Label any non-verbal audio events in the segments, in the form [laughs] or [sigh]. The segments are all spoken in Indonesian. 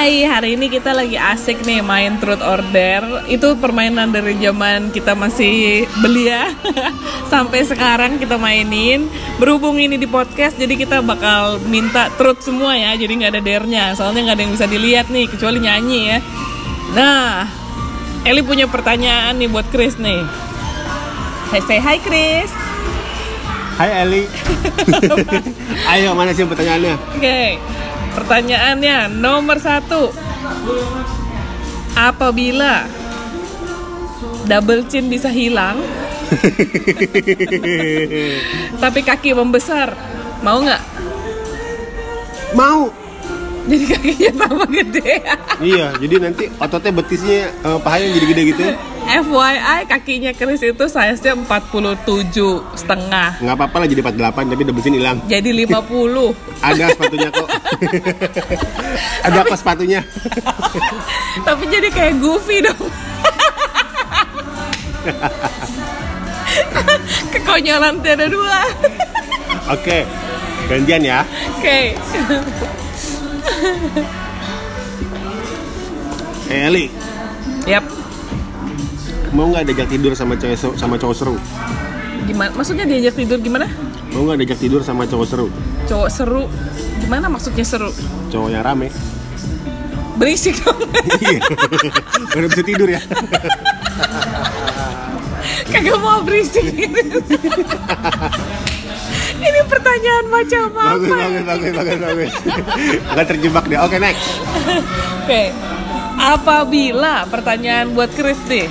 Hai, hari ini kita lagi asik nih main Truth Order. Itu permainan dari zaman kita masih belia [laughs] sampai sekarang kita mainin. Berhubung ini di podcast, jadi kita bakal minta truth semua ya. Jadi nggak ada dernya, soalnya nggak ada yang bisa dilihat nih kecuali nyanyi ya. Nah, Eli punya pertanyaan nih buat Chris nih. Hai, say hi Chris. Hai Eli. [laughs] [laughs] Ayo mana sih pertanyaannya? Oke, pertanyaannya nomor satu. Apabila double chin bisa hilang, [laughs] tapi kaki membesar, mau nggak? Mau. Jadi kakinya tambah gede. Iya, jadi nanti ototnya betisnya eh, pahanya jadi gede gitu. [laughs] FYI kakinya Chris itu size-nya 47 setengah. Nggak apa-apa lah jadi 48 tapi chin hilang. Jadi 50. [laughs] Ada sepatunya kok. [laughs] Ada apa sepatunya? [laughs] tapi jadi kayak goofy dong. Kekonyolan tiada dua. Oke. Gantian ya. Oke. Eh Eli, Yap. Mau nggak diajak tidur sama cewek seru- sama cowok seru? Gimana? Maksudnya diajak tidur gimana? Mau nggak diajak tidur sama cowok seru? Cowok seru. Gimana maksudnya seru? Cowok yang rame. Berisik dong. [laughs] Iya. Baru bisa tidur ya. Kagak mau berisik. Ini pertanyaan macam apa? bagus, bagus, bagus, bagus, bagus. Nggak terjebak deh. Oke, next. Oke. Apabila pertanyaan buat Chris deh.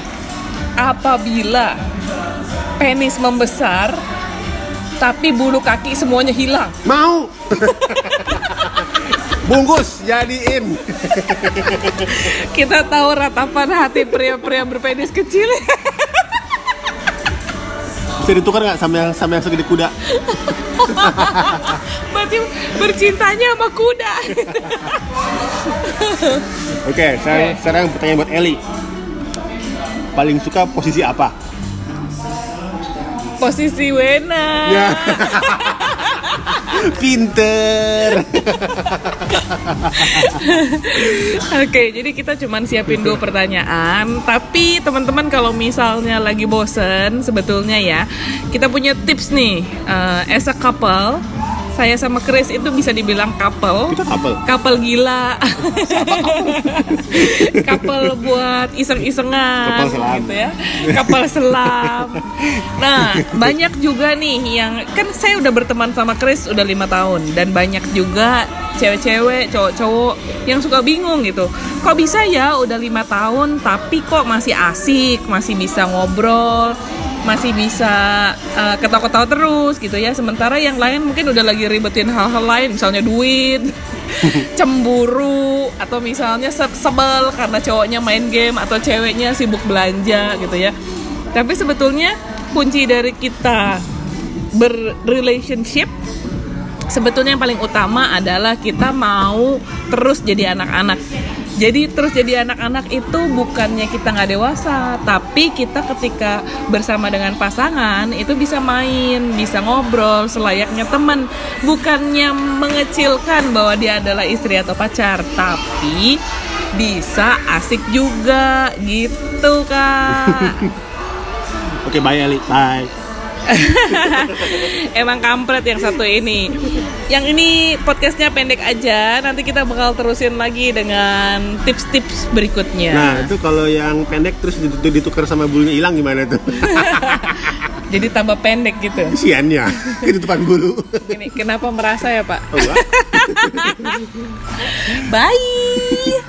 Apabila penis membesar tapi bulu kaki semuanya hilang. Mau. [laughs] Bungkus, jadiin. Kita tahu ratapan hati pria-pria berpenis kecil. Bisa ditukar nggak sama yang sama yang segede kuda? [laughs] [laughs] Berarti bercintanya sama kuda. [laughs] Oke, sekarang, Oke. sekarang pertanyaan buat Eli. Paling suka posisi apa? Posisi Wena. Ya. [laughs] Pinter. Oke, jadi kita cuman siapin dua pertanyaan. Tapi teman-teman kalau misalnya lagi bosen, sebetulnya ya, kita punya tips nih. Eh, as a couple, saya sama Chris itu bisa dibilang couple. Kita couple. Couple gila. [laughs] couple buat iseng-isengan Couple selam. gitu ya. Couple selam. Nah, banyak juga nih yang kan saya udah berteman sama Chris udah lima tahun dan banyak juga cewek-cewek, cowok-cowok yang suka bingung gitu. Kok bisa ya udah lima tahun tapi kok masih asik, masih bisa ngobrol, masih bisa uh, ketawa-ketawa terus gitu ya. Sementara yang lain mungkin udah lagi ribetin hal-hal lain, misalnya duit, [laughs] cemburu, atau misalnya se- sebel karena cowoknya main game atau ceweknya sibuk belanja gitu ya. Tapi sebetulnya kunci dari kita berrelationship sebetulnya yang paling utama adalah kita mau terus jadi anak-anak. Jadi terus jadi anak-anak itu bukannya kita nggak dewasa, tapi kita ketika bersama dengan pasangan itu bisa main, bisa ngobrol selayaknya teman, bukannya mengecilkan bahwa dia adalah istri atau pacar, tapi bisa asik juga gitu kak. [laughs] Oke, bye Eli. Bye. [laughs] Emang kampret yang satu ini. Yang ini podcastnya pendek aja. Nanti kita bakal terusin lagi dengan tips-tips berikutnya. Nah, itu kalau yang pendek terus ditu- ditukar sama bulunya hilang gimana tuh? [laughs] Jadi tambah pendek gitu. Kesiannya, [laughs] ketutupan bulu. Ini kenapa merasa ya Pak? Oh, enggak? Bye.